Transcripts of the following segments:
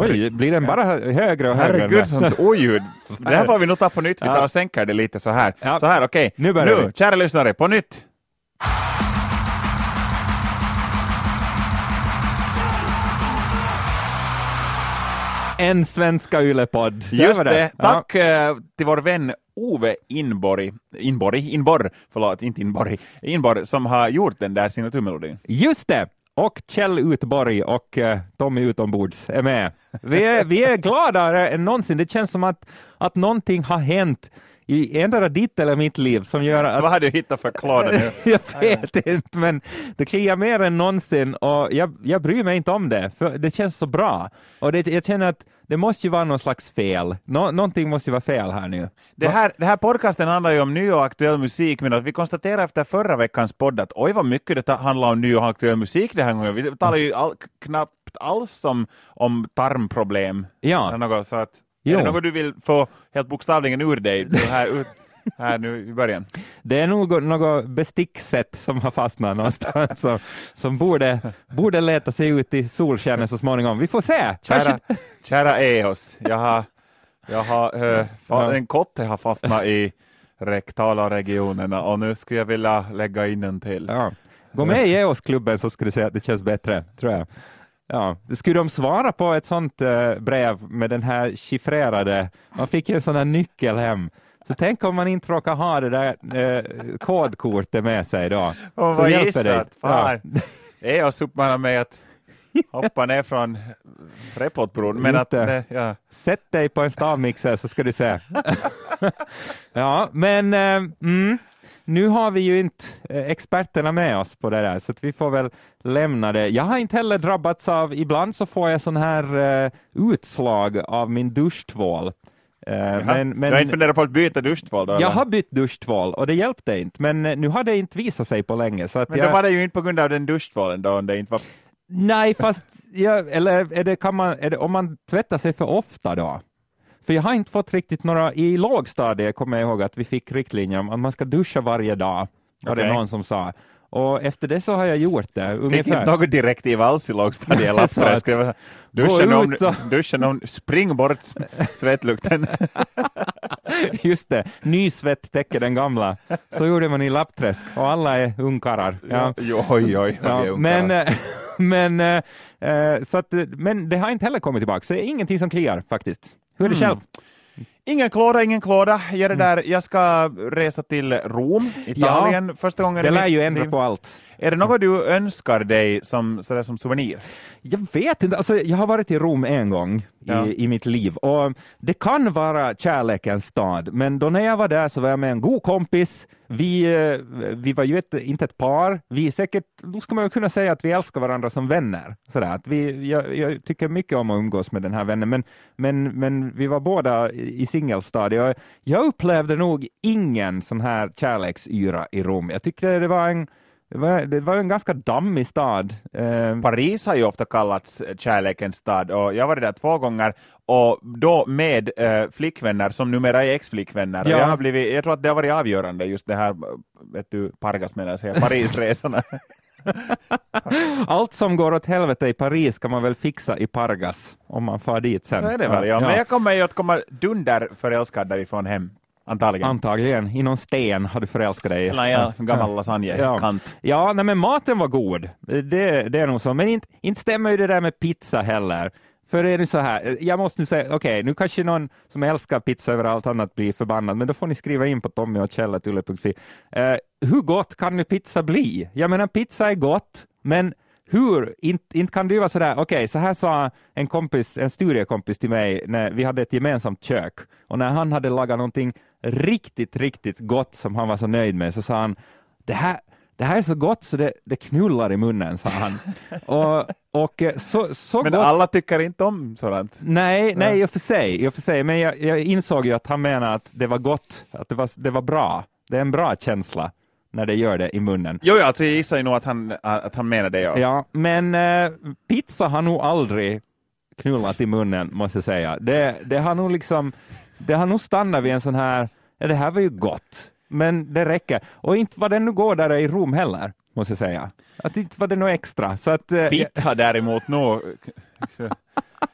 Oj, blir den bara högre och högre? Herregud, sånt oljud. Det här får vi nog ta på nytt. Vi tar och sänker det lite så här. Ja. Så här, okej. Nu börjar nu, vi. kära lyssnare, på nytt. En svenska Yle-podd. Just det. Ja. Tack eh, till vår vän Ove Inborg, Inborg, Inborg, förlåt, inte Inborg, Inborg, som har gjort den där signaturmelodin. Just det! Och Kjell Utborg och uh, Tommy Utombords är med. Vi är, vi är gladare än någonsin. Det känns som att, att någonting har hänt i endera ditt eller mitt liv som gör att Vad har du hittat för kläder nu? jag vet inte, men det kliar mer än någonsin och jag, jag bryr mig inte om det, för det känns så bra. Och det, jag känner att det måste ju vara någon slags fel. Nå, någonting måste ju vara fel här nu. Det här, det här podcasten handlar ju om ny och aktuell musik, men att vi konstaterade efter förra veckans podd att oj vad mycket det handlar om ny och aktuell musik den här gången. Vi talar ju all, knappt alls om, om tarmproblem. Ja. Något, så att, Jo. är det något du vill få helt bokstavligen ur dig det här, ut, här nu i början? Det är nog något besticksätt som har fastnat någonstans som, som borde, borde leta sig ut i solskenet så småningom. Vi får se. Kära, kära Eos, jag har, jag har, eh, Ja. en kotte har fastnat i rektala regionerna och nu skulle jag vilja lägga in en till. ja. Gå med i EOS-klubben så skulle du se att det känns bättre, tror jag. Ja. Skulle de svara på ett sånt eh, brev med den här chiffrerade, man fick ju en sån här nyckel hem, så tänk om man inte råkar ha det där eh, kodkortet med sig då. Och vad gissat, fan. Eos uppmanar mig att hoppa ner från Replotbron, men att det. det, ja. Sätt dig på en stavmixer så ska du se. ja, men eh, mm, nu har vi ju inte eh, experterna med oss på det där, så vi får väl lämna det. Jag har inte heller drabbats av, ibland så får jag sån här eh, utslag av min duschtvål. Eh, men, du men, har inte funderat på att byta duschtvål då? jag har bytt duschtvål och det hjälpte inte, men eh, nu har det inte visat sig på länge. Så att Men jag, då var det ju inte på grund av den duschtvålen då, om det inte var... Nej, fast jag, eller är det, kan man, det om man tvättar sig för ofta då? För jag har inte fått riktigt några, i lågstadiet kommer jag ihåg att vi fick riktlinjer om att man ska duscha varje dag, var det Okej. någon som sa. Och efter det så har jag gjort det, Fick ungefär. inte något direktiv alls i lågstadiet. Duschen om, duschen om, spring bort svettlukten. Just det, ny svett täcker den gamla. Så gjorde man i Lappträsk och alla är ungkarlar. Ja. Jo, oj, oj. Ja, men, men, eh, så att, men det har inte heller kommit tillbaka, så det är ingenting som kliar faktiskt. Hur är det Mm. själv? Ingen klåda, ingen klåda. Jag, Mm. där, jag ska resa till Rom, Italien, första gången Det lär ju ändra på allt. Är det något du önskar dig som, sådär som souvenir? Jag vet inte, alltså, jag har varit i Rom en gång Ja. i, i mitt liv och det kan vara kärlekens stad, men då när jag var där så var jag med en god kompis. Vi, eh, vi var ju ett, inte ett par, vi är säkert, då ska man kunna säga att vi älskar varandra som vänner. Sådär, att vi, jag, jag tycker mycket om att umgås med den här vännen, men, men, men vi var båda i singelstadiet. och Jag upplevde nog ingen sån här kärleksyra i Rom. Jag tyckte det var en det var, det var en ganska dammig stad. Eh, Paris har ju ofta kallats kärlekens stad och jag var där två gånger och då med eh, flickvänner som numera är ex-flickvänner. Ja. Jag, har blivit, jag tror att det har varit avgörande just det här, vet du, Pargas menar jag Parisresorna. Allt som går åt helvete i Paris kan man väl fixa i Pargas om man far dit sen. Så är det väl, ja. Men jag kommer ju att komma dunder förälskad därifrån hem, antagligen. Antagligen. I någon sten har du förälskat dig. Eller ja, gammal lasagnekant. Ja, nej, men maten var god. Det, det är nog så. Men inte, inte stämmer ju det där med pizza heller. För det är nu så här, jag måste nu säga, okej, nu kanske någon som älskar pizza över allt annat blir förbannad, men då får ni skriva in på Tommy och Kjell.yle.fi. Eh, hur gott kan nu pizza bli? Jag menar, pizza är gott, men hur? Inte, inte kan det ju vara sådär, okej, så här sa en kompis, en studiekompis till mig, när vi hade ett gemensamt kök, och när han hade lagat någonting riktigt, riktigt gott som han var så nöjd med, så sa han, det här, det här är så gott så det, det knullar i munnen, sa han. och, och eh, så, så Men gott alla tycker inte om sådant. Nej, nej, i och för sig, i och för sig. men jag, jag insåg ju att han menade att det var gott, att det var, det var bra. Det är en bra känsla när det gör det i munnen. Jo, ja, alltså jag gissar ju nog att han, att han menar det. Ja. Ja, men eh, pizza har nog aldrig knullat i munnen, måste jag säga. Det, det har nog liksom, det har nog stannat vid en sån här, ja, det här var ju gott, men det räcker. Och inte var det nu går där i Rom heller, måste jag säga. Att inte var det något extra. Så att, eh, Pizza däremot nog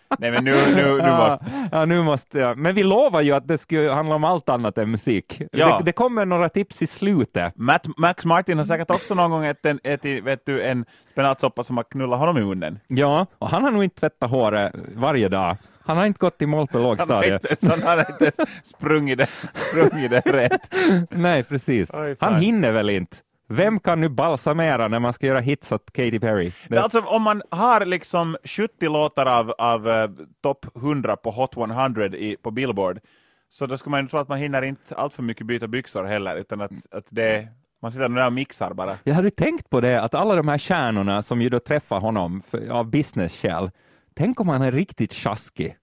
Nej men nu, nu, nu måste... Ja, nu måste jag. Men vi lovar ju att det skulle handla om allt annat än musik. Ja. Det, det kommer några tips i slutet. Matt, Max Martin har säkert också någon gång ätit ätit, vet du, en spenatsoppa som har knullat honom i munnen. Ja, och han har nog inte tvättat håret varje dag. Han har inte gått i mål på lågstadiet. han har inte sprungit det, sprungit det rätt. Nej, precis. Oj, Han hinner väl inte. Vem kan nu balsamera när man ska göra hits åt Katy Perry? Det... Alltså om man har liksom 70 låtar av, av uh, topp 100 på Hot 100 i, på Billboard, så då ska man ju tro att man hinner inte allt för mycket byta byxor heller, utan att, att det, man sitter där och mixar bara. Jag hade tänkt på det, att alla de här stjärnorna som ju då träffar honom för, av business-skäl, tänk om han är riktigt tjaskig.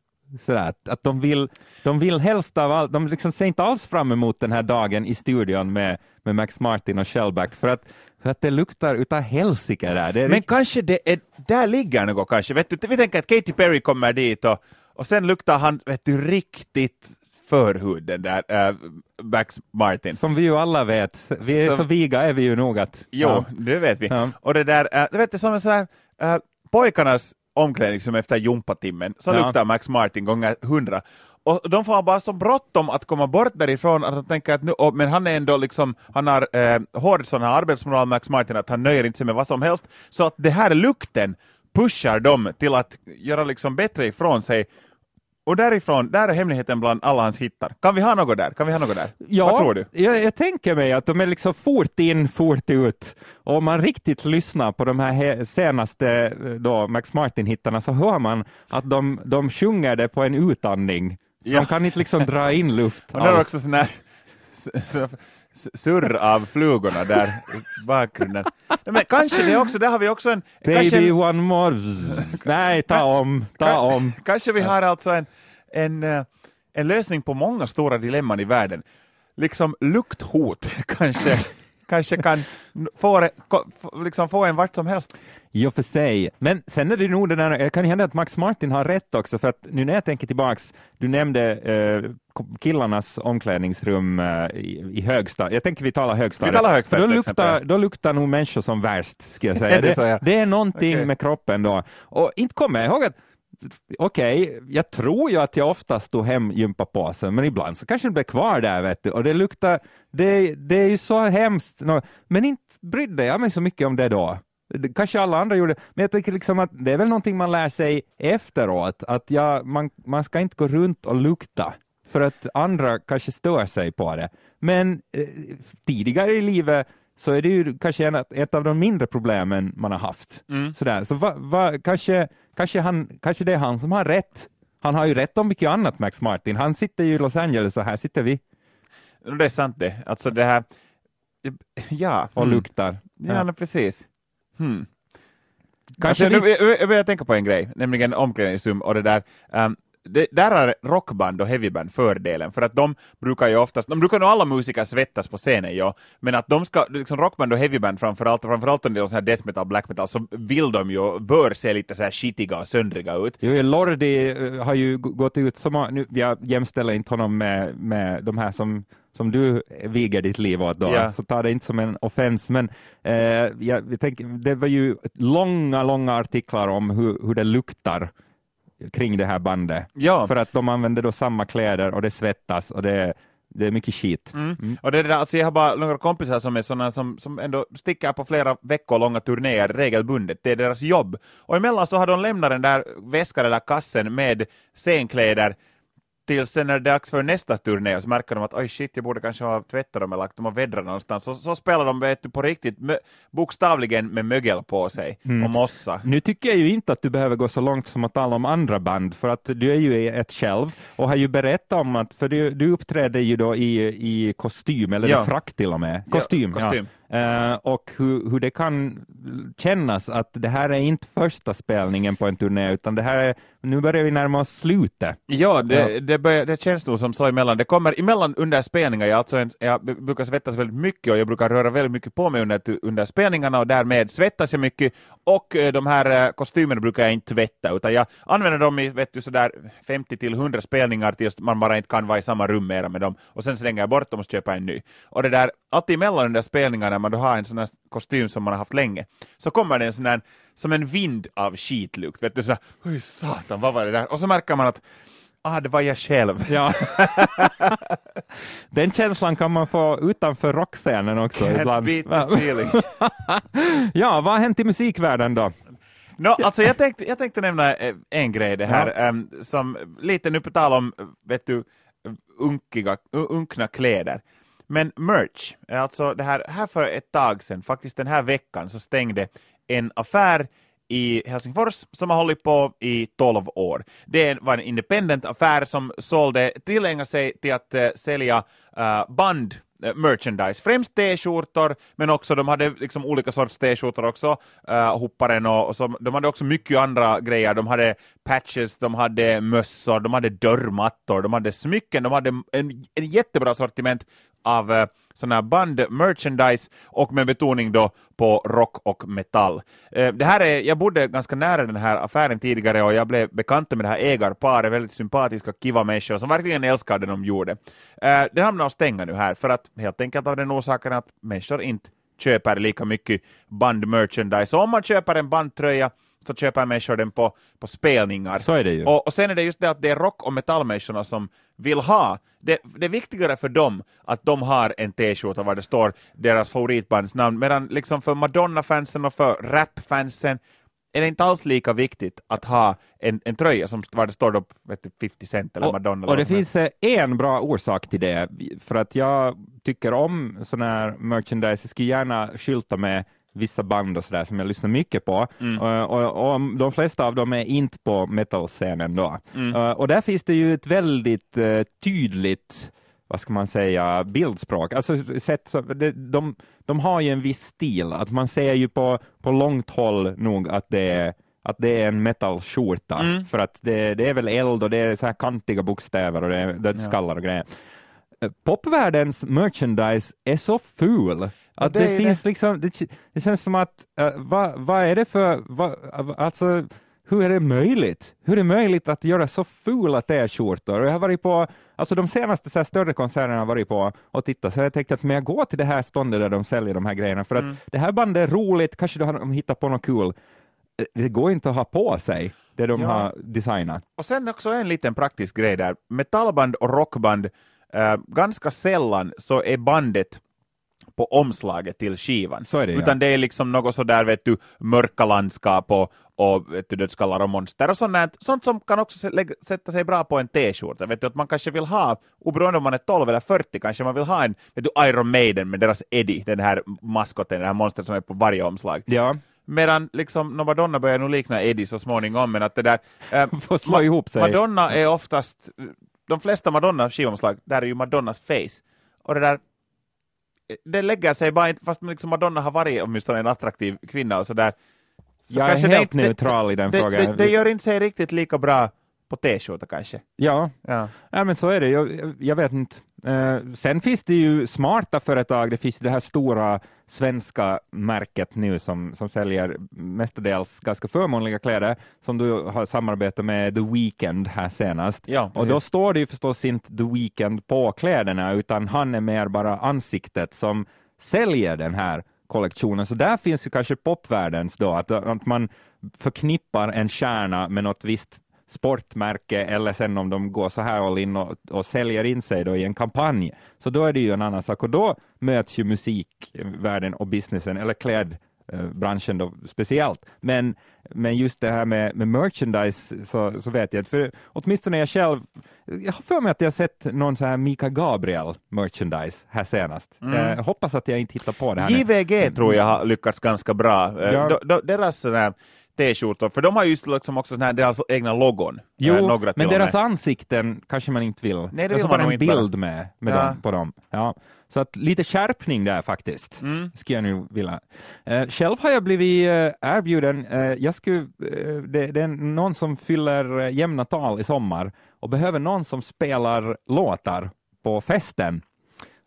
Sådär, att, att de, vill, de vill helst av allt, de liksom ser inte alls fram emot den här dagen i studion med, med Max Martin och Shellback, för att, för att det luktar utav helsike där. Men rikt- kanske det är, där ligger något kanske. Vet du, vi tänker att Katy Perry kommer dit och, och sen luktar han vet du, riktigt förhud, den där äh, Max Martin. som vi ju alla vet, vi är Som- så viga är vi ju nog att... Jo, ja. det vet vi. Ja. Och det där, äh, du vet det som en sån här, äh, pojkarnas omklädningsrum efter gympatimmen, så Ja. luktar Max Martin gånger hundra. Och de får bara så bråttom att komma bort därifrån att de tänker att nu, och, men han är ändå liksom, han har eh, hård sån här arbetsmoral Max Martin att han nöjer inte sig med vad som helst. Så att det här lukten pushar dem till att göra liksom bättre ifrån sig. Och därifrån, där är hemligheten bland alla hans hittar. Kan vi ha något där? Kan vi ha något där? Ja, Vad tror du? Jag, jag tänker mig att de är liksom fort in, fort ut. Och om man riktigt lyssnar på de här senaste eh, då, Max Martin-hittarna så hör man att de, de sjunger det på en utandning. Ja. De kan inte liksom dra in luft Och det är också sån här surr av flugorna där i bakgrunden. Nej, men kanske det också, där har vi också en... Baby kanske, one more. Nej, ta om, ta om. kanske vi har alltså en, en, eh, en lösning på många stora dilemman i världen. Liksom lukthot kanske, kanske kan få- liksom få en vart som helst. I och för sig. Men sen är det nog det där, det kan hända att Max Martin har rätt också, för att nu när jag tänker tillbaks, du nämnde eh, killarnas omklädningsrum eh, i, i högstadiet. Jag tänker vi talar högstadiet. Vi talar högstadiet, då, luktar, då luktar nog människor som värst, ska jag säga. Det det, det är någonting Okej. med kroppen då. Och inte kommer jag ihåg att Okej, jag tror ju att jag oftast tog hem gympapåsen, men ibland så kanske det blev kvar där, vet du. Och det luktar, det, det är ju så hemskt. Men inte brydde jag mig så mycket om det då. Kanske alla andra gjorde, men jag tycker liksom att det är väl någonting man lär sig efteråt, att ja, man, man ska inte gå runt och lukta, för att andra kanske stör sig på det. Men eh, tidigare i livet så är det ju kanske en, ett av de mindre problemen man har haft. Mm. Sådär. Så va, va, kanske, kanske, han, kanske det är han som har rätt. Han har ju rätt om mycket annat, Max Martin. Han sitter ju i Los Angeles och här sitter vi Det är sant det. Alltså det här... Ja. och mm. luktar. Ja, nej, precis. Hmm. Kanske nu, jag, jag börjar tänka på en grej, nämligen omklädningsrum och det där. ehm, det, där har rockband och heavyband fördelen, för att de brukar ju oftast, de brukar nog alla musiker svettas på scenen, ja, men att de ska, liksom rockband och heavyband framförallt, framförallt om det är sån här death metal, black metal, så vill de ju, bör se lite så här skitiga och söndriga ut. Jo, Lordi eh, har ju gått ut, som, nu, jag jämställer inte honom med, med de här som, som du viger ditt liv åt då, Ja. så ta det inte som en offens, men eh, jag, tänker, det var ju långa, långa artiklar om hur, hur det luktar kring det här bandet. Ja. För att de använder då samma kläder och det svettas och det, det är mycket skit. Mm. Och det är det där, alltså jag har bara några kompisar som är såna som, som ändå sticker på flera veckor långa turnéer regelbundet. Det är deras jobb. Och emellan så har de lämnat den där väskan eller kassen med scenkläder tills sen när det är dags för nästa turné och så märker de att oj shit, jag borde kanske ha tvättat dem eller lagt dem och vädrat någonstans. Så, så spelar de vet du, på riktigt, bokstavligen med mögel på sig och mossa. Nu tycker jag ju inte att du behöver gå så långt som att tala om andra band, för att du är ju ett själv och har ju berättat om att, för du, du uppträder ju då i, i kostym, eller Ja. frack till och med. Kostym, Ja, kostym. Eh, och hur, hur det kan kännas att det här är inte första spelningen på en turné, utan det här är, nu börjar vi närma oss slutet. Ja, det. Det, börjar, det känns nog som så emellan. Det kommer emellan under spelningar, jag, alltså en, jag brukar svettas väldigt mycket och jag brukar röra väldigt mycket på mig under, under spelningarna och därmed svettas jag mycket och eh, de här eh, kostymerna brukar jag inte tvätta utan jag använder dem i vet du, sådär 50 till 100 spelningar tills man bara inte kan vara i samma rum mera med dem och sen slänger jag bort dem och köper en ny. Och det där, alltid emellan de där spelningarna när man då har en sån här kostym som man har haft länge, så kommer det en sån där, som en vind av skitlukt, vet du, sådär, oj satan, vad var det där? Och så märker man att ah, det var jag själv. Ja. Den känslan kan man få utanför rockscenen också Can't ibland. beat the feeling. ja, vad har hänt i musikvärlden då? No, alltså jag, tänkte, jag tänkte nämna eh, en grej det här, em, som lite nu på tal om, vet du, unkiga, unkna kläder. Men merch, alltså det här, här för ett tag sedan, faktiskt den här veckan, så stängde en affär i Helsingfors som har hållit på i 12 år. Det var en independent affär som sålde, tillägnade sig till att uh, sälja uh, band eh, merchandise, främst t-skjortor, men också de hade liksom olika sorts t-skjortor också, uh, hopparen och, och så, de hade också mycket andra grejer, de hade patches, de hade mössor, de hade dörrmattor, de hade smycken, de hade en, en jättebra sortiment av eh, sådana här band merchandise och med betoning då på rock och metall. Eh, det här är, jag bodde ganska nära den här affären tidigare och jag blev bekant med det här ägarparet, väldigt sympatiska, kiva människor som verkligen älskar det de gjorde. Eh, det hamnar att stänga nu här för att helt enkelt av den orsaken att människor inte köper lika mycket bandmerchandise. Så om man köper en bandtröja så köper människor den på, på spelningar. Så är det ju. Och, och sen är det just det att det är rock och metallmänniskorna som vill ha, det, det är viktigare för dem att de har en t-skjorta var det står deras favoritbands namn, medan liksom för Madonna-fansen och för rap-fansen är det inte alls lika viktigt att ha en, en tröja som var det står då, vet du, 50 cent eller Madonna. Och, och eller det finns eh, en bra orsak till det, för att jag tycker om sån här merchandise. Jag skulle gärna skylta med vissa band och sådär som jag lyssnar mycket på. Mm. Och, och, och de flesta av dem är inte på metal-scenen då. Mm. Uh, och där finns det ju ett väldigt uh, tydligt vad ska man säga, bildspråk. Alltså, sätt, så, det, de, de har ju en viss stil, att man ser ju på, på långt håll nog att det är att det är en metallskjorta, Mm. för att det, det är väl eld och det är så här kantiga bokstäver och det är dödsskallar och grejer. Eh, Popvärldens merchandise är så ful. Att det det, finns liksom, det, det känns som att, uh, vad vad är det för, vad, alltså hur är det möjligt? Hur är det möjligt att göra så fula t-skjortor? Jag har varit på, alltså de senaste så här större konserterna jag varit på och tittat, så jag tänkt att men jag går till det här ståndet där de säljer de här grejerna, för att Mm. det här bandet är roligt, kanske de har hittat på något kul. Eh, Det går inte att ha på sig det de Ja. har designat. Och sen också en liten praktisk grej där. Metallband och rockband, eh, ganska sällan så är bandet på omslaget till skivan. Det, ja. Utan det är liksom något sådär, vet du, mörka landskap och, och vet du, dödskallar och monster och sånt, sånt som kan också sätta sig bra på en t-skjorta. Vet du, att man kanske vill ha, oberoende om man är 12 eller 40, kanske man vill ha en vet du, Iron Maiden med deras Eddie, den här maskoten, den här monstret som är på varje omslag. Ja, Medan liksom, no, Madonna börjar nog likna Eddie så småningom, men att det där... eh, får slå ihop sig. Madonna är oftast, de flesta Madonna-skivomslag, där är ju Madonnas face. Och det där, det lägger sig bara inte, fast liksom Madonna har varit åtminstone en attraktiv kvinna och sådär. Så jag är det helt inte- neutral i den det, frågan. Det, det gör inte sig riktigt lika bra på t-skjorta kanske. Ja, Ja. Ja, men så är det. Jag, jag- vet inte. Eh, sen finns det ju smarta företag. Det finns det här stora svenska märket nu som, som säljer mestadels ganska förmånliga kläder, som du har samarbetat med The Weeknd här senast. Ja, och då står det ju förstås inte The Weeknd på kläderna, utan han är mer bara ansiktet som säljer den här kollektionen. Så där finns ju kanske popvärldens då, att, att man förknippar en stjärna med något visst sportmärke eller sen om de går så här all in och, och säljer in sig då i en kampanj, så då är det ju en annan sak och då möts ju musikvärlden och businessen, eller klädbranschen då speciellt. Men, men just det här med, med merchandise så, så vet jag inte, för åtminstone jag själv, jag har för mig att jag sett någon så här Mika Gabriel merchandise här senast. Mm. Jag hoppas att jag inte hittar på det här nu. JVG tror jag har lyckats ganska bra. Eh, Ja. deras sån här t-skjortor, för de har just liksom också sån här, deras egna logon. Eh, Jo, men deras ansikten kanske man inte vill. Nej, det vill alltså man bara en bild med, med Ja. dem, på dem. Ja. Så att lite skärpning där faktiskt, Mm. skulle jag nu vilja. Eh, själv har jag blivit eh, erbjuden, eh, jag skulle, eh, det, det är någon som fyller eh, jämna tal i sommar och behöver någon som spelar låtar på festen.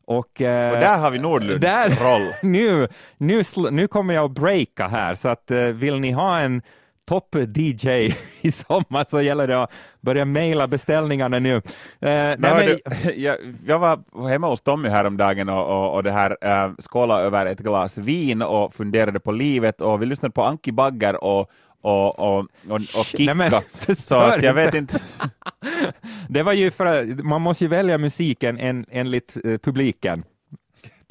Och, eh, Och där har vi Nordlunds där- roll. nu, nu, nu kommer jag att breaka här, så att eh, vill ni ha en topp-DJ i sommar så gäller det att börja mejla beställningarna nu. Eh, nej, Men, hördu, jag, jag var hemma hos Tommy häromdagen och, och, och det här äh, skålade över ett glas vin och funderade på livet och vi lyssnade på Anki Bagger och, och, och, och, och Kikka. nej, men, så att jag vet inte. det var ju för att man måste ju välja musiken en, enligt eh, publiken.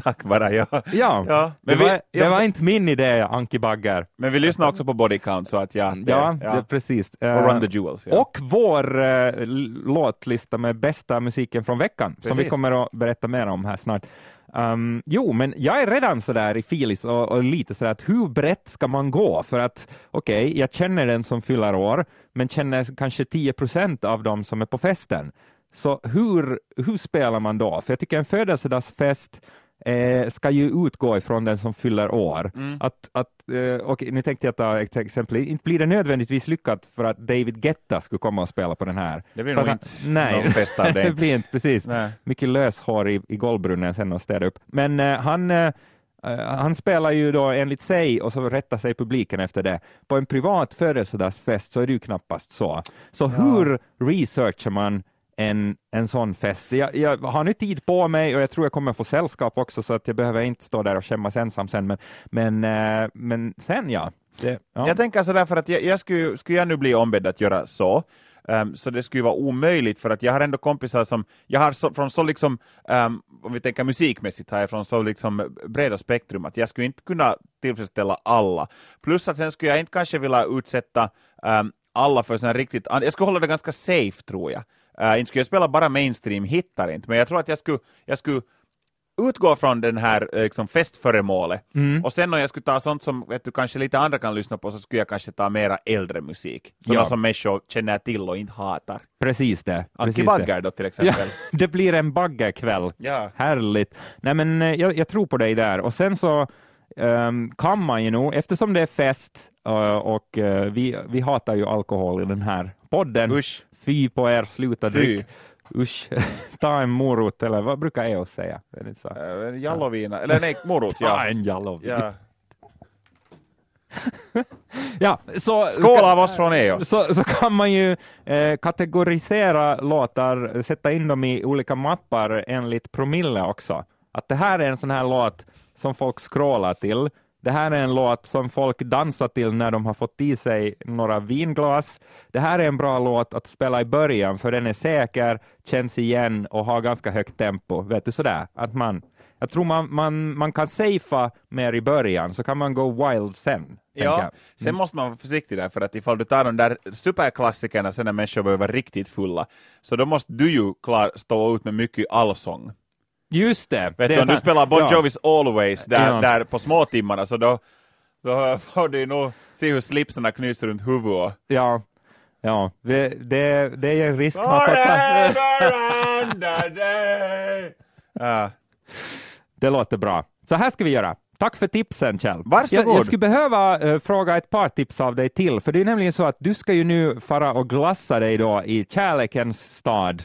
Tack bara, ja. Ja, Ja, det, men vi- var, det jag- var inte min idé, Anki Bagger. Men vi lyssnar också på Body Count så att ja. det- Ja, det är precis. Och Eh, Run the Jewels. Ja. Och vår eh, låtlista med bästa musiken från veckan, som vi Precis. kommer att berätta mer om här snart. Um, jo, men jag är redan sådär i filis och, och lite sådär att hur brett ska man gå? För att okej, jag känner den som fyller år, men känner kanske 10 procent av dem som är på festen. Så hur, hur spelar man då? För jag tycker en födelsedagsfest eh, ska ju utgå ifrån den som fyller år. Mm. Att, att, eh, och nu tänkte jag ta ett exempel, inte blir det nödvändigtvis lyckat för att David Guetta skulle komma och spela på den här. Det blir För nog han- inte nej. någon fest av det det. blir inte precis. Nej. Mycket löshår i, i golvbrunnen sen och städa upp. Men eh, han, eh, eh, han spelar ju då enligt sig och så rättar sig publiken efter det. På en privat födelsedagsfest så är det ju knappast så. Så hur researchar man en, en sån fest? Jag, jag har nu tid på mig och jag tror jag kommer få sällskap också så att jag behöver inte stå där och skämmas ensam sen. Men, men, eh, men sen ja. Det, ja. Jag tänker sådär för att jag, jag skulle, skulle jag nu bli ombedd att göra så, um, så det skulle vara omöjligt för att jag har ändå kompisar som, jag har så, från så liksom, um, om vi tänker musikmässigt har jag från så liksom breda spektrum att jag skulle inte kunna tillfredsställa alla. Plus att sen skulle jag inte kanske vilja utsätta um, alla för sådana riktigt, jag skulle hålla det ganska safe tror jag. Uh, inte skulle jag spela bara mainstream hittar inte, men jag tror att jag skulle, jag skulle utgå från den här eh, liksom, festföremålet. Mm. Och sen om jag skulle ta sånt som vet du, kanske lite andra kan lyssna på så skulle jag kanske ta mera äldre musik. Sådana Ja. som människor känner till och inte hatar. Precis det. Det. Bagger då till Ja, exempel. det blir en baggerkväll. Ja. Härligt. Nej, men eh, jag, jag tror på dig där. Och sen så ehm, kan man ju nog, eftersom det är fest eh, och eh, vi, vi hatar ju alkohol i den här podden. Usch. Fy på er, sluta Fy. dryck. Usch. Ta en morot, eller vad brukar EOS säga? Är så? Uh, Jallovina, eller nej, morot. Ta ja. en jallov. ja. Ja, så, Skål av oss från EOS! så, så kan man ju eh, kategorisera låtar, sätta in dem i olika mappar enligt promille också. Att det här är en sån här låt som folk scrollar till. Det här är en låt som folk dansar till när de har fått i sig några vinglas. Det här är en bra låt att spela i början, för den är säker, känns igen och har ganska högt tempo. Vet du sådär? Att man, jag tror man, man, man kan safea mer i början, så kan man gå wild sen. Ja, jag. sen måste man vara försiktig där, för att ifall du tar de där superklassikerna sen när människor börjar vara riktigt fulla, så då måste du ju klar, stå ut med mycket allsång. Just det. Vet det du, om du spelar Bon Ja. Jovis Always där, Ja. där på småtimmarna, så då, då får du nog se hur slipsarna knyts runt huvudet. Ja, ja. Det, det, det är en risk man får ta. Ja. Det låter bra. Så här ska vi göra. Tack för tipsen, Kjell. Varsågod. Jag, jag skulle behöva eh, fråga ett par tips av dig till, för det är nämligen så att du ska ju nu fara och glassa dig då i kärlekens stad.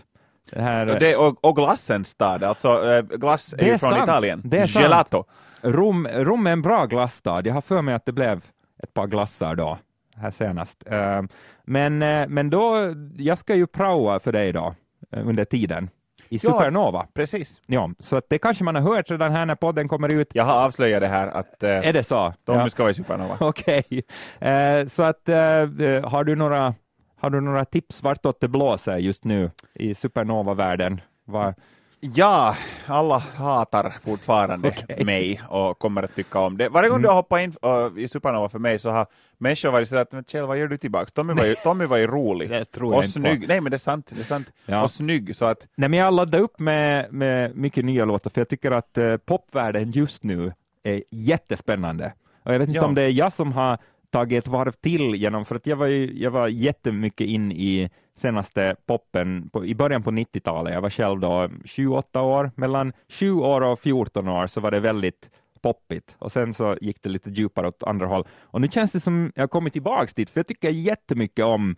Det här, Och, det, och, och glassens stad, alltså eh, glass är Det ju är från sant. Italien. Det är sant. Gelato. Rom, Rom är en bra glasstad. Jag har för mig att det blev ett par glassar då, här senast. Eh, Men, eh, men då, jag ska ju praoa för dig då, under tiden, i Ja. Supernova. Precis. Ja, så att det kanske man har hört redan här när podden kommer ut. Jag har avslöjat det här att eh, Är det så? Tommy Ja. ska vara i Supernova. Okej. Eh, så att, eh, har, du några, har du några tips vartåt det blåser just nu i Supernova-världen? Vad- Ja, alla hatar fortfarande Okej. mig och kommer att tycka om det. Varje gång Mm. du har hoppat in uh, i Supernova för mig så har människor varit sådär att "Men Kjell, vad gör du tillbaks? Tommy var ju, Tommy var ju rolig. Och inte på. snygg. Nej men det är sant. Det är sant. Ja. Och snygg så att Nej, men jag laddade upp med, med mycket nya låtar, för jag tycker att eh, popvärlden just nu är jättespännande. Och jag vet inte Ja. om det är jag som har tagit ett varv till genom, för att jag var, ju, jag var jättemycket in i senaste poppen på, i början på 90-talet. Jag var själv då 28 år, mellan 7 år och 14 år så var det väldigt poppigt och sen så gick det lite djupare åt andra håll. Och nu känns det som jag kommit tillbaks dit, för jag tycker jättemycket om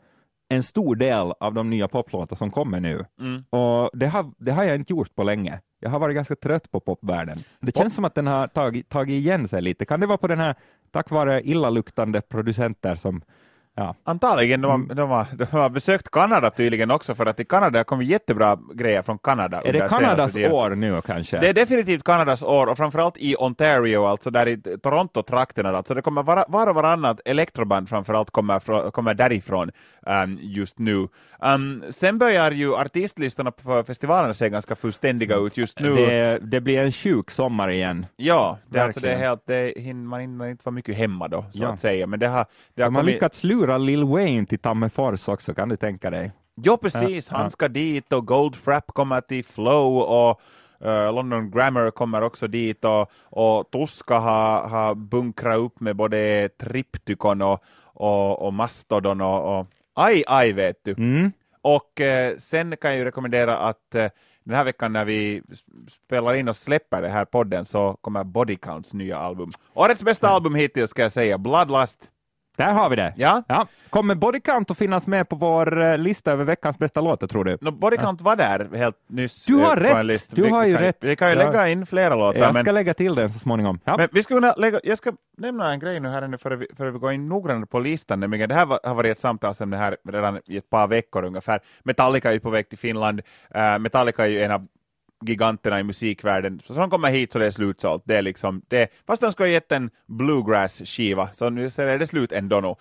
en stor del av de nya poplåtar som kommer nu. Mm. Och det har, det har jag inte gjort på länge. Jag har varit ganska trött på popvärlden. Det Pop- känns som att den har tagit, tagit igen sig lite. Kan det vara på den här, tack vare illaluktande producenter som Ja. Antagligen, de har, de, har, de har besökt Kanada tydligen också, för att i Kanada kommit jättebra grejer från Kanada. Är det Kanadas år nu kanske? Det är definitivt Kanadas år, och framförallt i Ontario, alltså där i Toronto-trakterna. Alltså det kommer var, var och varannat elektroband framförallt kommer, kommer därifrån um, just nu. Um, sen börjar ju artistlistorna för festivalerna se ganska fullständiga ut just nu. Det, det blir en sjuk sommar igen. Ja, det, är alltså, det är Verkligen. helt, det man hinner inte vara mycket hemma då, så Ja. att säga. Men det har, det har De har kommit... lyckats lura Lil Wayne till Tammerfors också, kan du tänka dig? Jo, precis. Ja, Han ja. ska dit och Goldfrapp kommer till Flow och eh, London Grammar kommer också dit och, och Tuska har, har bunkrat upp med både Triptykon och, och, och Mastodon och, och aj, aj vet du. Mm. Och eh, sen kan jag ju rekommendera att eh, den här veckan när vi spelar in och släpper det här podden så kommer Body Counts nya album. Årets bästa album hittills ska jag säga, Bloodlust. Där har vi det. Ja, Ja. Kommer Body Count att finnas med på vår eh, lista över veckans bästa låtar, tror du? No, Body Count var där helt nyss. Du har eh, rätt. Du Vi har ju kan, rätt. Vi kan ju Ja. lägga in flera låtar. Jag men, ska lägga till den så småningom. Ja. men vi kunna lägga, jag ska nämna en grej nu här nu före vi, före vi går in noggrannare på listan. Nämligen, det här var, har varit ett samtalsämne här redan i ett par veckor ungefär. Metallica är ju på väg till Finland. Eh, Metallica är ju en av giganterna i musikvärlden. Så de kommer hit så det är slutsålt. Det är liksom, det, fast de ska ha gett en bluegrass-skiva, så nu är det slut ändå nu.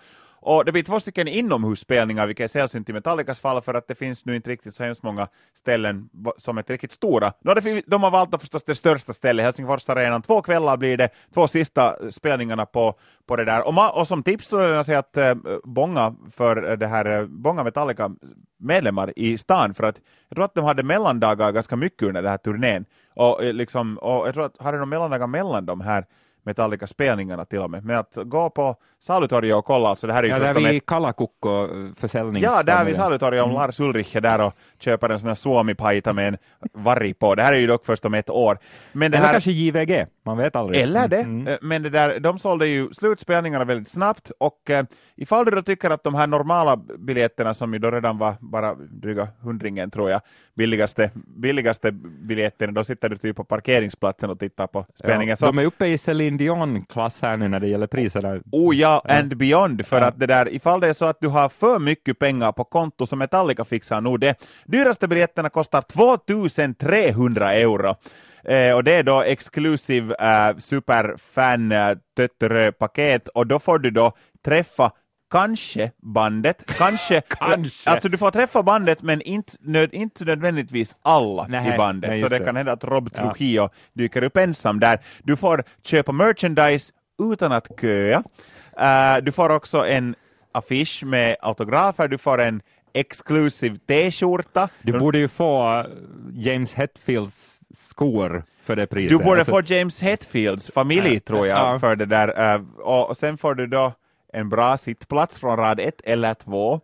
Och det blir två stycken inomhusspelningar, vilket är sällsynt i Metallicas fall, för att det finns nu inte riktigt så hemskt många ställen som är riktigt stora. Har de har valt förstås det största stället, Helsingforsarenan. Två kvällar blir det, två sista eh, spelningarna på, på det där. Och, ma- och som tips så vill jag säga att äh, Bonga för eh, det här Bonga Metallica medlemmar i stan, för att jag tror att de hade mellandagar ganska mycket under den här turnén. Och, liksom, och jag tror att hade de mellandagar mellan de här Metallica-spelningarna till och med. Men att gå på Salutorget och kolla, alltså det här är ju Ja, där förstås vid Kalakukko-försäljnings... Ja, där vid Salutorget, om Lars Ulrich är där och köper en sån här suomi-pajta med en varg på. Det här är ju dock först om ett år. Men det Eller här, kanske JVG, man vet aldrig. eller det. Mm. Eh, Men det där, de sålde ju slutspelningarna väldigt snabbt och eh, ifall du då tycker att de här normala biljetterna som ju då redan var bara dryga hundringen tror jag, billigaste, billigaste biljetten, då sitter du typ på parkeringsplatsen och tittar på spelningen. Ja, de är uppe i Celine Dion-klass här nu när det gäller priserna. Oh ja, and beyond, för Ja. att det där, ifall det är så att du har för mycket pengar på konto som Metallica fixar nog det. Dyraste biljetterna kostar 2300 euro. Eh, och det är då exklusiv eh, superfan eh, tötterö-paket och då får du då träffa kanske bandet, kanske, Kanske. alltså du får träffa bandet men inte, nöd, inte nödvändigtvis alla Nej, i bandet, nej, så det, det. kan hända att Rob Ja. Trujillo dyker upp ensam där. Du får köpa merchandise utan att köa. Eh, du får också en affisch med autografer, du får en exklusiv t-skjorta. Du borde ju få eh, James Hetfields skor för det priset. Du borde Alltså, få James Hetfields familj, Ja. tror jag, Ja. för det där. eh, och, sen får du då en bra sittplats från rad ett eller två,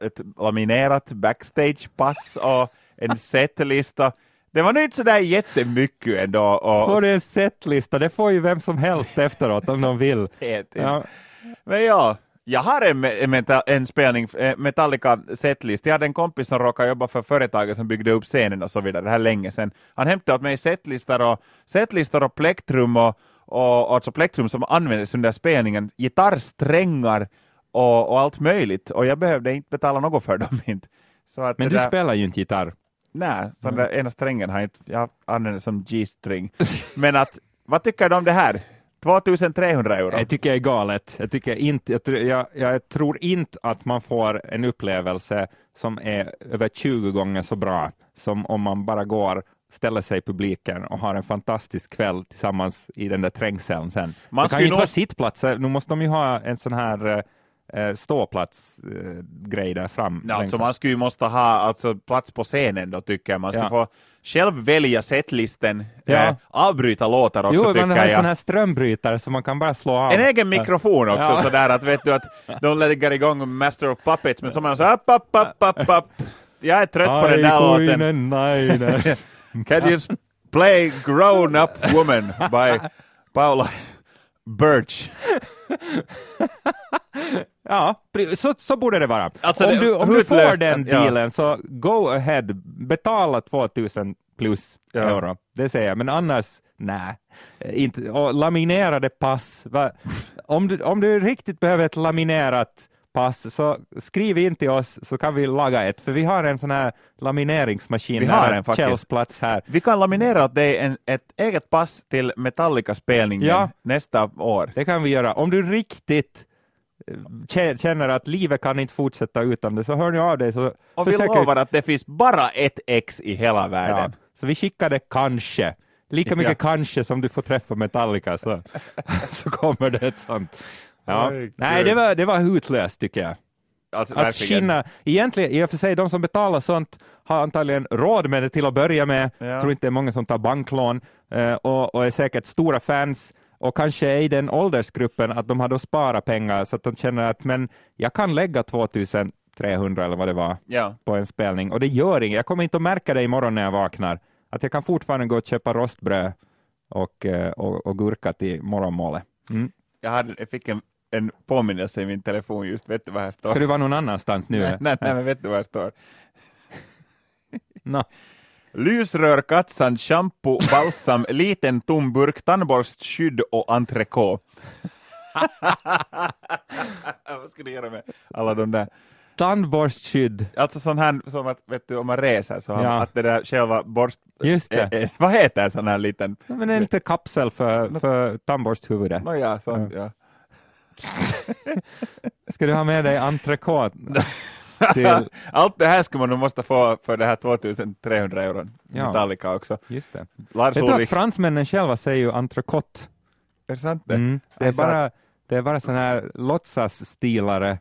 ett laminerat backstagepass och en setlista. Det var nu inte sådär jättemycket ändå. Och, Får du en setlista, det får ju vem som helst efteråt om de vill. Ja. Men ja, jag har en, en, meta- en spelning, eh, Metallica setlist. Jag hade en kompis som råkade jobba för företaget som byggde upp scenen och så vidare, det här länge sedan. Han hämtade åt mig setlistor och, setlistor och plektrum och, och, alltså plektrum som användes under spelningen, gitarrsträngar och, och allt möjligt. Och jag behövde inte betala något för dem inte. Så att Men du där, spelar ju inte gitarr. Nej, så den där ena strängen har jag inte, jag använder som G-string. Men att, vad tycker du om det här? 2300 euro? Jag tycker det är galet. Jag, tycker inte, jag, tror- jag, jag tror inte att man får en upplevelse som är över 20 gånger så bra som om man bara går, ställer sig i publiken och har en fantastisk kväll tillsammans i den där trängseln sen. Man det kan ju inte nog- vara sittplatser, nu måste de ju ha en sån här eh, ståplatsgrej eh, grej där fram. Ja, alltså man skulle ju måste ha alltså, plats på scenen då tycker jag. Man ska Ja. få själv välja setlisten, Ja. eh, avbryta låtar också Jo, man tycker har en jag. sån här strömbrytare som man kan bara slå av. En egen mikrofon också, Ja. sådär att vet du att de lägger igång Master of Puppets, men så man så upp, upp, upp, upp, upp. Jag är trött på den där låten. Nej, nej. Can you play Grown Up Woman by Paula Birch? Ja, så, så borde det vara. Alltså, om du, om du får den ja. dealen så go ahead, betala 2000 plus Ja. euro. Det säger jag, men annars nej. Eh, Inte, och laminerade pass. Va? Om, du, om du riktigt behöver ett laminerat pass, så skriv in till oss så kan vi laga ett, för vi har en sån här lamineringsmaskin Vi har en faktiskt. Kjells plats här. Vi kan laminera åt dig en, ett eget pass till Metallica-spelningen Ja. nästa år. Det kan vi göra. Om du riktigt känner att livet kan inte fortsätta utan det, så hör ni av dig så Och vi försöker lovar att det finns bara ett ex i hela Ja, världen. så vi skickar det kanske. Lika mycket kanske som du får träffa Metallica så, så kommer det ett sånt. Ja. Nej, det var, det var hutlöst tycker jag. Alltså, Att skinna, egentligen, i och för sig, de som betalar sånt har antagligen råd med det till att börja med. Ja. Jag tror inte det är många som tar banklån eh, och, och är säkert stora fans och kanske är i den åldersgruppen att de har då sparat pengar så att de känner att men jag kan lägga 2300 eller vad det var Ja. på en spelning och det gör inget. Jag kommer inte att märka det imorgon när jag vaknar. Att jag kan fortfarande gå och köpa rostbröd och, eh, och, och gurka till morgonmålet. Mm. Jag, hade, jag fick en, en påminnelse i min telefon just, vet du vad här står? Ska du vara någon annanstans nu? nej, nej, nej, men vet du vad här står? Nå. Lysrör, kattsand, shampoo, balsam, liten tom burk, tandborstskydd och entrecote. vad ska du göra med alla de där? Tandborstskydd, Alltså sån här som att, vet du, om man reser så har Ja. man, att det där själva borst... just det. Eh, eh, vad heter sån här liten... Men en liten kapsel för, för tandborsthuvudet. Nåja, sån, ja. Ska du ha med dig entrecote? Till, Allt det här skulle man nog måste få för det här 2300 euro Ja. Metallica också. just det. Lars Vet du att fransmännen själva säger ju entrecote? är det sant det? Mm. Det är Alltså- bara, det är bara sådana här låtsasstilare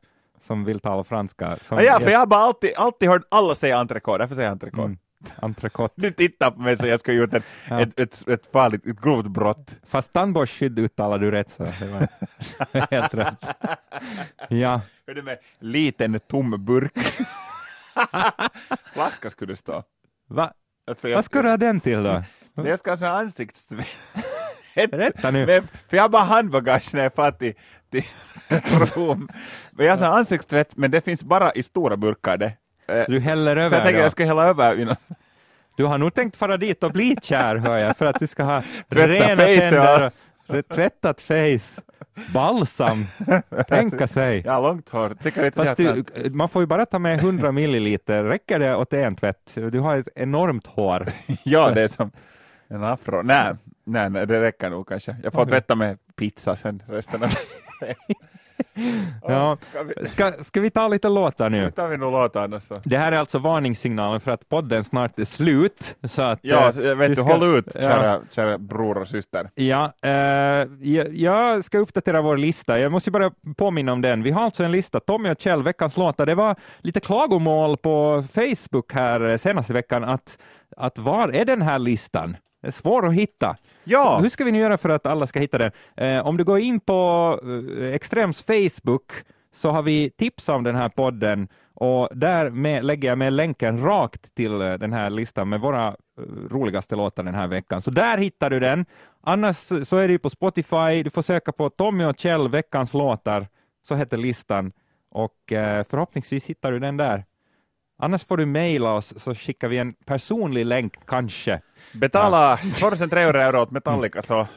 som vill tala franska. Som Ah, ja, för jag har bara alltid, alltid hört alla säga entrecote, därför säger jag entrecote. Mm. Entrecote. Du tittar på mig så jag ska ha gjort ett, Ja. ett, ett, ett farligt, ett grovt brott. Fast tandborstskydd uttalar du rätt, så det var helt rätt. Ja, Hör du med liten tom burk? Flaska skulle det stå. Va? Alltså, jag, vad ska du ha den till då? Jag ska ha sån ansiktstvätt. Rätta nu. Men, för jag har bara handbagage när jag far till, till Rom. Men jag har sån ansiktstvätt, men det finns bara i stora burkar det. Eh, Så du häller så jag över tänker då? jag ska hälla över Du har nog tänkt fara dit och bli kär, hör jag, för att du ska ha Tvätta rena tänder och tvättat face, balsam, tänka sig. Har långt hår. Du, man får ju bara ta med 100 milliliter, räcker det åt en tvätt? Du har ett enormt hår. Ja, det är som en afro. Nej, nej, nej det räcker nog kanske. Jag får Okej. tvätta med pizza sen resten av Ja. Ska vi, Ska, vi ta lite låtar nu nu? tar vi nog låtar annars. Det här är alltså varningssignalen för att podden snart är slut. Så att, Ja, eh, så jag vet du, ska- håll ut ja. kära, kära bror och syster. Ja, eh, jag, jag ska uppdatera vår lista. Jag måste bara påminna om den. Vi har alltså en lista, Tommy och Kjell, veckans låtar. Det var lite klagomål på Facebook här eh, senaste veckan att, att var är den här listan? Är svår att hitta. Ja, Hur ska vi nu göra för att alla ska hitta den? Eh, om du går in på eh, Extrems Facebook så har vi tips om den här podden och där med, lägger jag med länken rakt till eh, den här listan med våra eh, roligaste låtar den här veckan. Så där hittar du den. Annars så är det ju på Spotify. Du får söka på Tommy och Kjell, veckans låtar, så heter listan och eh, förhoppningsvis hittar du den där. Annars får du mejla oss så skickar vi en personlig länk kanske. betala 2300 euro åt Metallica så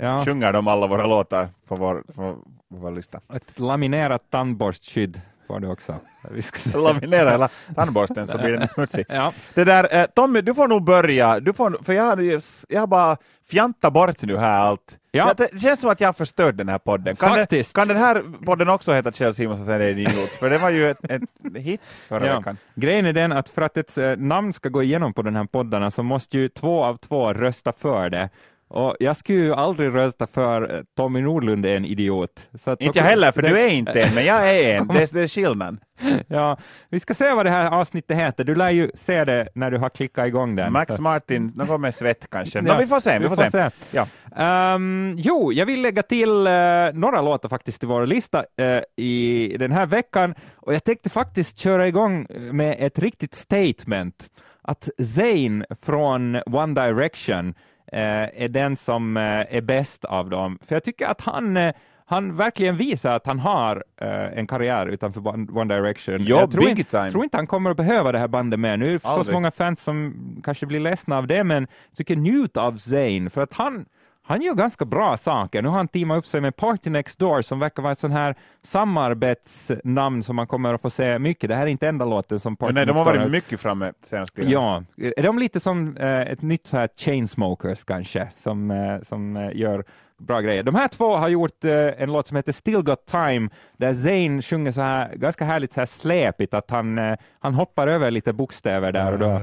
Ja. sjunger de alla våra låtar på vår, på vår lista. Ett laminerat tandborstskydd får du också. Vi ska. Laminera hela tandborsten så blir den smutsig. Ja. Det där, eh, Tommy, du får nog börja. Du får, för jag har, jag har bara fjantat bort nu här allt. Ja. Det känns som att jag har förstört den här podden. Kan, det, kan den här podden också heta Kjell Simonsson säger en idiot? För det var ju ett, ett hit förra Ja. veckan. Grejen är den att för att ett eh, namn ska gå igenom på den här poddarna så måste ju två av två rösta för det. Och jag skulle ju aldrig rösta för eh, Tommy Nordlund är en idiot. Så Inte jag heller, för du är inte en, men jag är en. Det, är- det är skillnaden. Ja, vi ska se vad det här avsnittet heter. Du lär ju se det när du har klickat igång den. Max Martin, något med svett kanske. Ja, vi får se. Vi får se. Ja. Ehm, jo, jag vill lägga till eh, några låtar faktiskt till vår lista eh, i den här veckan och jag tänkte faktiskt köra igång med ett riktigt statement. Att Zayn från One Direction eh, är den som eh, är bäst av dem. För jag tycker att han eh, han verkligen visar att han har eh, en karriär utanför One Direction. Ja, jag tror, big inte, time. tror inte han kommer att behöva det här bandet mer. Nu är det förstås många fans som kanske blir ledsna av det, men jag tycker njut av Zayn, för att han, han gör ganska bra saker. Nu har han teamat upp sig med Party Next Door som verkar vara ett sån här samarbetsnamn som man kommer att få se mycket. Det här är inte enda låten som Party Men nej, Next de har Door varit mycket framme senaste Ja, är de lite som eh, ett nytt så här Chainsmokers kanske, som, eh, som eh, gör bra grejer. De här två har gjort eh, en låt som heter Still Got Time, där Zayn sjunger så här ganska härligt så här släpigt, att han, eh, han hoppar över lite bokstäver där och då,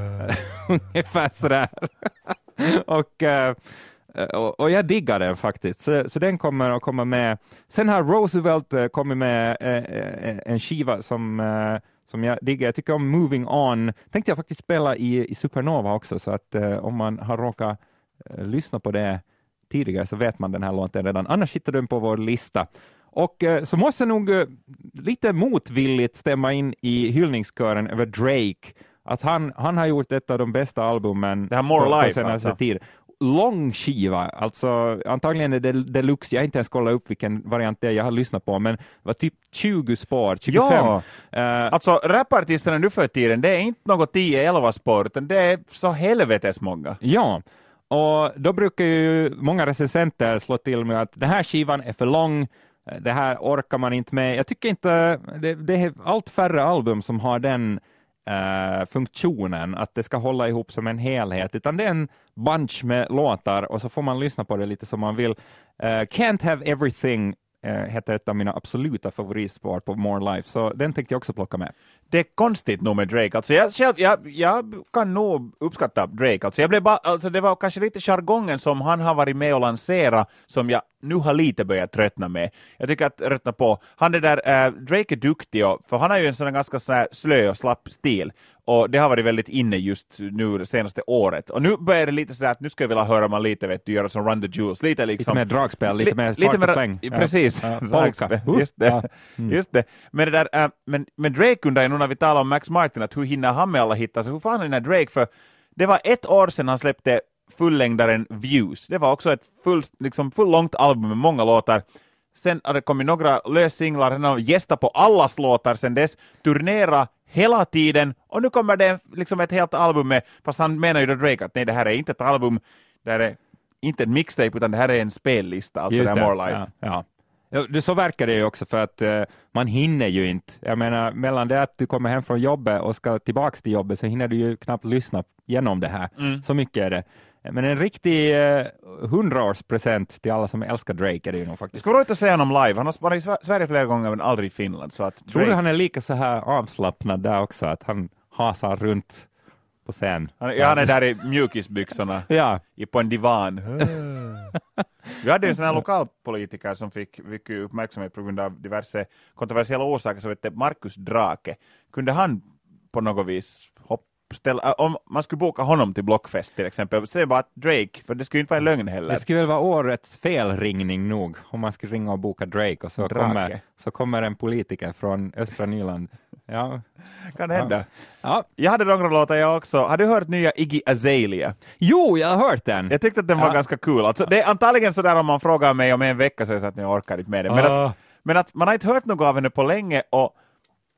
ungefär sådär. och, eh, och, och jag diggar den faktiskt, så, så den kommer att komma med. Sen har Roosevelt eh, kommit med eh, eh, en skiva som eh, som jag diggar. Jag tycker om Moving On. Tänkte jag faktiskt spela i, i Supernova också, så att eh, om man har råkat eh, lyssna på det tidigare så vet man den här låten redan. Annars hittar du den på vår lista. Och eh, så måste jag nog eh, lite motvilligt stämma in i hyllningskören över Drake. Att han, han har gjort ett av de bästa albumen Det här More på, på Life, senaste alltså. tid. Lång skiva, alltså antagligen är det deluxe. Jag har inte ens kollat upp vilken variant det är jag har lyssnat på, men var typ 20 spår, 25. Ja, Eh, alltså rapartisterna nu för tiden, det är inte något 10-11 spår, utan det är så helvetes många. Ja, och då brukar ju många recensenter slå till med att den här skivan är för lång, det här orkar man inte med. Jag tycker inte, det, det är allt färre album som har den eh, funktionen, att det ska hålla ihop som en helhet, utan det är en bunch med låtar och så får man lyssna på det lite som man vill. Uh, Can't Have Everything Eh, heter ett av mina absoluta favoritspår på More Life, så den tänkte jag också plocka med. Det är konstigt nog med Drake. Alltså jag, själv, jag, jag kan nog uppskatta Drake. Alltså jag blev bara, alltså det var kanske lite jargongen som han har varit med och lanserat som jag nu har lite börjat tröttna med. Jag tycker att tröttna på, han är där, äh, Drake är duktig, och, för han har ju en sån här ganska sån här slö och slapp stil. Och det har varit väldigt inne just nu det senaste året. Och nu börjar det lite sådär att nu ska jag vilja höra man lite vet du, göra som Run the Jewels, lite liksom... Lite mer dragspel, lite Li- mer lite mer- fläng. Precis, Ja, polka. Just det. Ja. Mm. Just det. Men, det där, äh, men, men Drake undrar ju nu när vi talar om Max Martin, att hur hinner han med alla hit? Alltså hur fan här Drake? För det var ett år sedan han släppte fullängdaren Views. Det var också ett full, liksom full långt album med många låtar. Sen har det kommit några lössinglar, han har gästat på allas låtar sen dess, turnera hela tiden, och nu kommer det liksom ett helt album med, fast han menar ju då Drake att nej, det här är inte ett album, det här är inte en mixtape, utan det här är en spellista, alltså Just det här More Life. Ja, ja. Det, så verkar det ju också för att eh, man hinner ju inte. Jag menar, mellan det att du kommer hem från jobbet och ska tillbaks till jobbet så hinner du ju knappt lyssna igenom det här. Mm. Så mycket är det. Men en riktig eh, hundraårspresent till alla som älskar Drake är det ju nog Det faktiskt. skulle vara roligt att se honom live. Han har varit i Sver- Sverige flera gånger men aldrig i Finland. Så att Tror du Drake- han är lika så här avslappnad där också, att han hasar runt på scen? han, ja, han är där i mjukisbyxorna Ja, på en divan. Vi hade ju sån här lokalpolitiker som fick mycket uppmärksamhet på grund av diverse kontroversiella orsaker, så vet det, Markus Drake. Kunde han på något vis ställa, äh, om man skulle boka honom till Blockfest till exempel, säg bara Drake, för det skulle ju inte vara en lögn heller. det skulle väl vara årets felringning nog, om man skulle ringa och boka Drake och så, Drake. kommer, så kommer en politiker från östra Nyland. Ja, Kan hända. ja. Jag hade några låtar jag också. Har du hört nya Iggy Azalea? Jo, jag har hört den. Jag tyckte att den var Ja. ganska cool. Alltså, det är antagligen sådär om man frågar mig om en vecka så är det så att jag orkar inte med det. Men, Ah. att, men att man har inte hört något av henne på länge och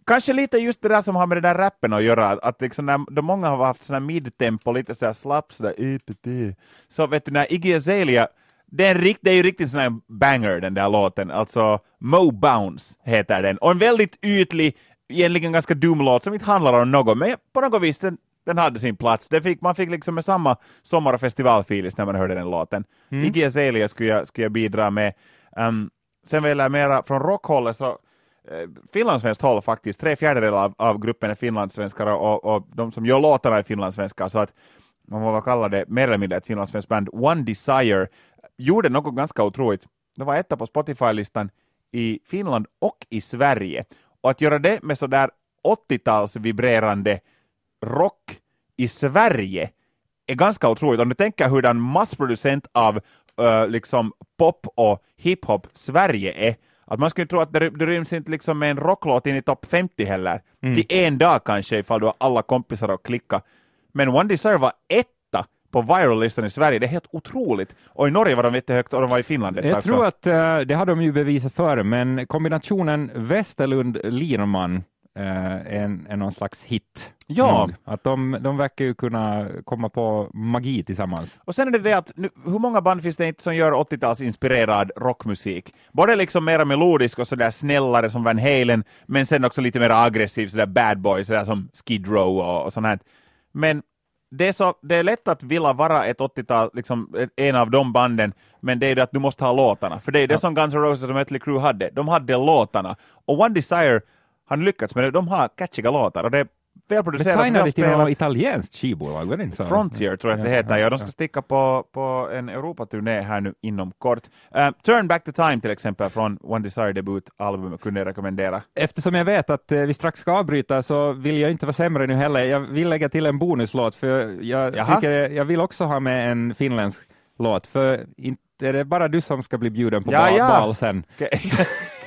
kanske lite just det där som har med den där rappen att göra, att, liksom när, de många har haft sån här midtempo, lite sådär slapp, sådär IPP. Så vet du, när Iggy Azalea, det är, rikt, det är ju riktigt sån här banger den där låten, alltså Mo Bounce heter den, och en väldigt ytlig, egentligen ganska dum låt som inte handlar om något, men på något vis den, den hade sin plats. Det fick, man fick liksom med samma sommar och festivalfilis när man hörde den låten. Mm. Iggy Azalea skulle jag, skulle jag bidra med. Um, sen vill jag mera från rockhållet så Eh, finlandssvenskt håll faktiskt. Tre fjärdedelar av, av gruppen är finlandssvenskar och, och de som gör låtarna är finlandssvenskar. Så att man får kalla det mer eller mindre ett finlandssvenskt band. One Desire gjorde något ganska otroligt. De var etta på Spotify-listan i Finland och i Sverige. Och att göra det med sådär 80-tals vibrerande rock i Sverige är ganska otroligt. Om du tänker hurdan massproducent av uh, liksom pop och hiphop Sverige är, att man skulle tro att det, det ryms inte liksom med en rocklåt in i topp 50 heller. Till en dag kanske ifall du har alla kompisar att klicka. Men One Desire var etta på viral-listan i Sverige. Det är helt otroligt. Och i Norge var de jättehögt och de var i Finland Jag tag. tror att eh, det har de ju bevisat före, men kombinationen Westerlund-Lirman eh, en, en någon slags hit. Ja. nog. Att de, de verkar ju kunna komma på magi tillsammans. Och sen är det det att nu, hur många band finns det inte som gör 80-talsinspirerad rockmusik? Både liksom mera melodisk och sådär snällare som Van Halen, men sen också lite mer aggressiv, sådär bad boy, sådär som Skid Row och, och sånt här. Men det är, så, det är lätt att vilja vara ett 80-tal, liksom ett- en av de banden, men det är det att du måste ha låtarna. För det är det som Guns N' Roses och Mötley Crüe hade. De hade låtarna. Och One Desire har lyckats med det. De har catchiga låtar och det är välproducerat. signade de till något italienskt skivbolag? Frontier tror jag att det heter. Ja, de ska sticka på, på en Europaturné här nu inom kort. Uh, Turn Back the Time till exempel från One Desire debutalbumet kunde jag rekommendera. Eftersom jag vet att eh, vi strax ska avbryta så vill jag inte vara sämre nu heller. Jag vill lägga till en bonuslåt för jag, Jaha. tycker, jag vill också ha med en finländsk låt för inte är det bara du som ska bli bjuden på Ja, bal, ja. bal sen Okej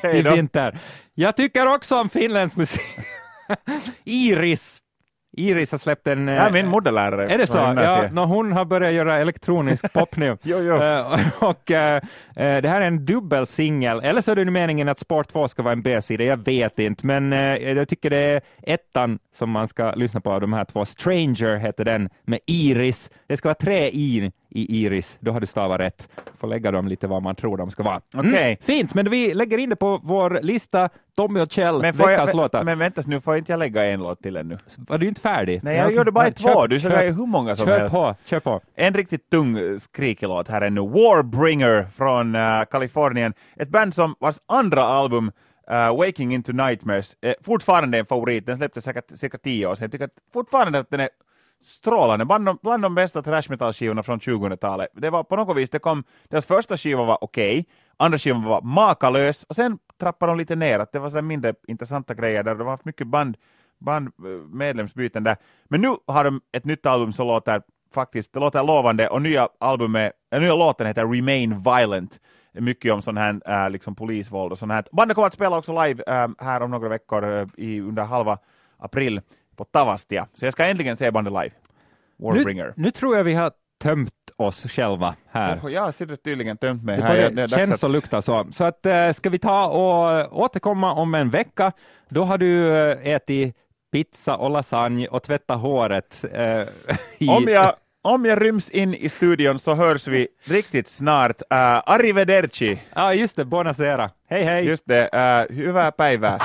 i vinter. Jag tycker också om finländsk musik. Iris. Iris har släppt en... Ja, eh, min modellärare. Är det så? Ja, nå, hon har börjat göra elektronisk pop nu. Jo, jo. Eh, och eh, eh, det här är en dubbelsingel, eller så är det nu meningen att Sport 2 ska vara en B-sida, jag vet inte, men eh, jag tycker det är ettan som man ska lyssna på av de här två. Stranger heter den med Iris. Det ska vara tre i i Iris, då har du stavat rätt. Får lägga dem lite var man tror de ska vara. Mm, fint, men vi lägger in det på vår lista, Tommy och Kjell, Men, får veckans jag, låtar. men vänta, nu får inte jag lägga en låt till ännu. Var du inte färdig? Nej, jag okej. gjorde bara Ja, två. kör- Du säga hur många som Kör helst. på, kör på. En riktigt tung eh, skrikig låt här är nu. Warbringer från uh, Kalifornien. Ett band som vars andra album uh, Waking into Nightmares är fortfarande en favorit. Den släpptes säkert cirka tio år sedan. Jag tycker att fortfarande att den är strålande. Bland de, bland de bästa thrash metal-skivorna från 2000-talet. Det var på något vis, det kom, deras första skiva var okej, andra skivan var makalös och sen trappade de lite ner. Att det var så mindre intressanta grejer där. de har haft mycket band, band eh, medlemsbyten där. Men nu har de ett nytt album som låter faktiskt, det låter lovande och nya albumet, äh, nya låten heter Remain Violent. Mycket om sån här äh, liksom polisvåld och sånt här. Bandet kommer att spela också live äh, här om några veckor äh, i, under halva april på Tavastia. Så jag ska äntligen se bandet live. Warbringer. Nu, nu tror jag vi har tömt oss själva här. Oh, jag har tydligen tömt mig Det här. Jag- det känns och luktar så. Så att, eh, ska vi ta och återkomma om en vecka. Då har du eh, ätit pizza och lasagne och tvättat håret. i- Om jag, om jag ryms in i studion så hörs vi riktigt snart. Uh, arrivederci! Ja, just det. Buonasera. Hej, hej. Just det, uh, hyvää päivää.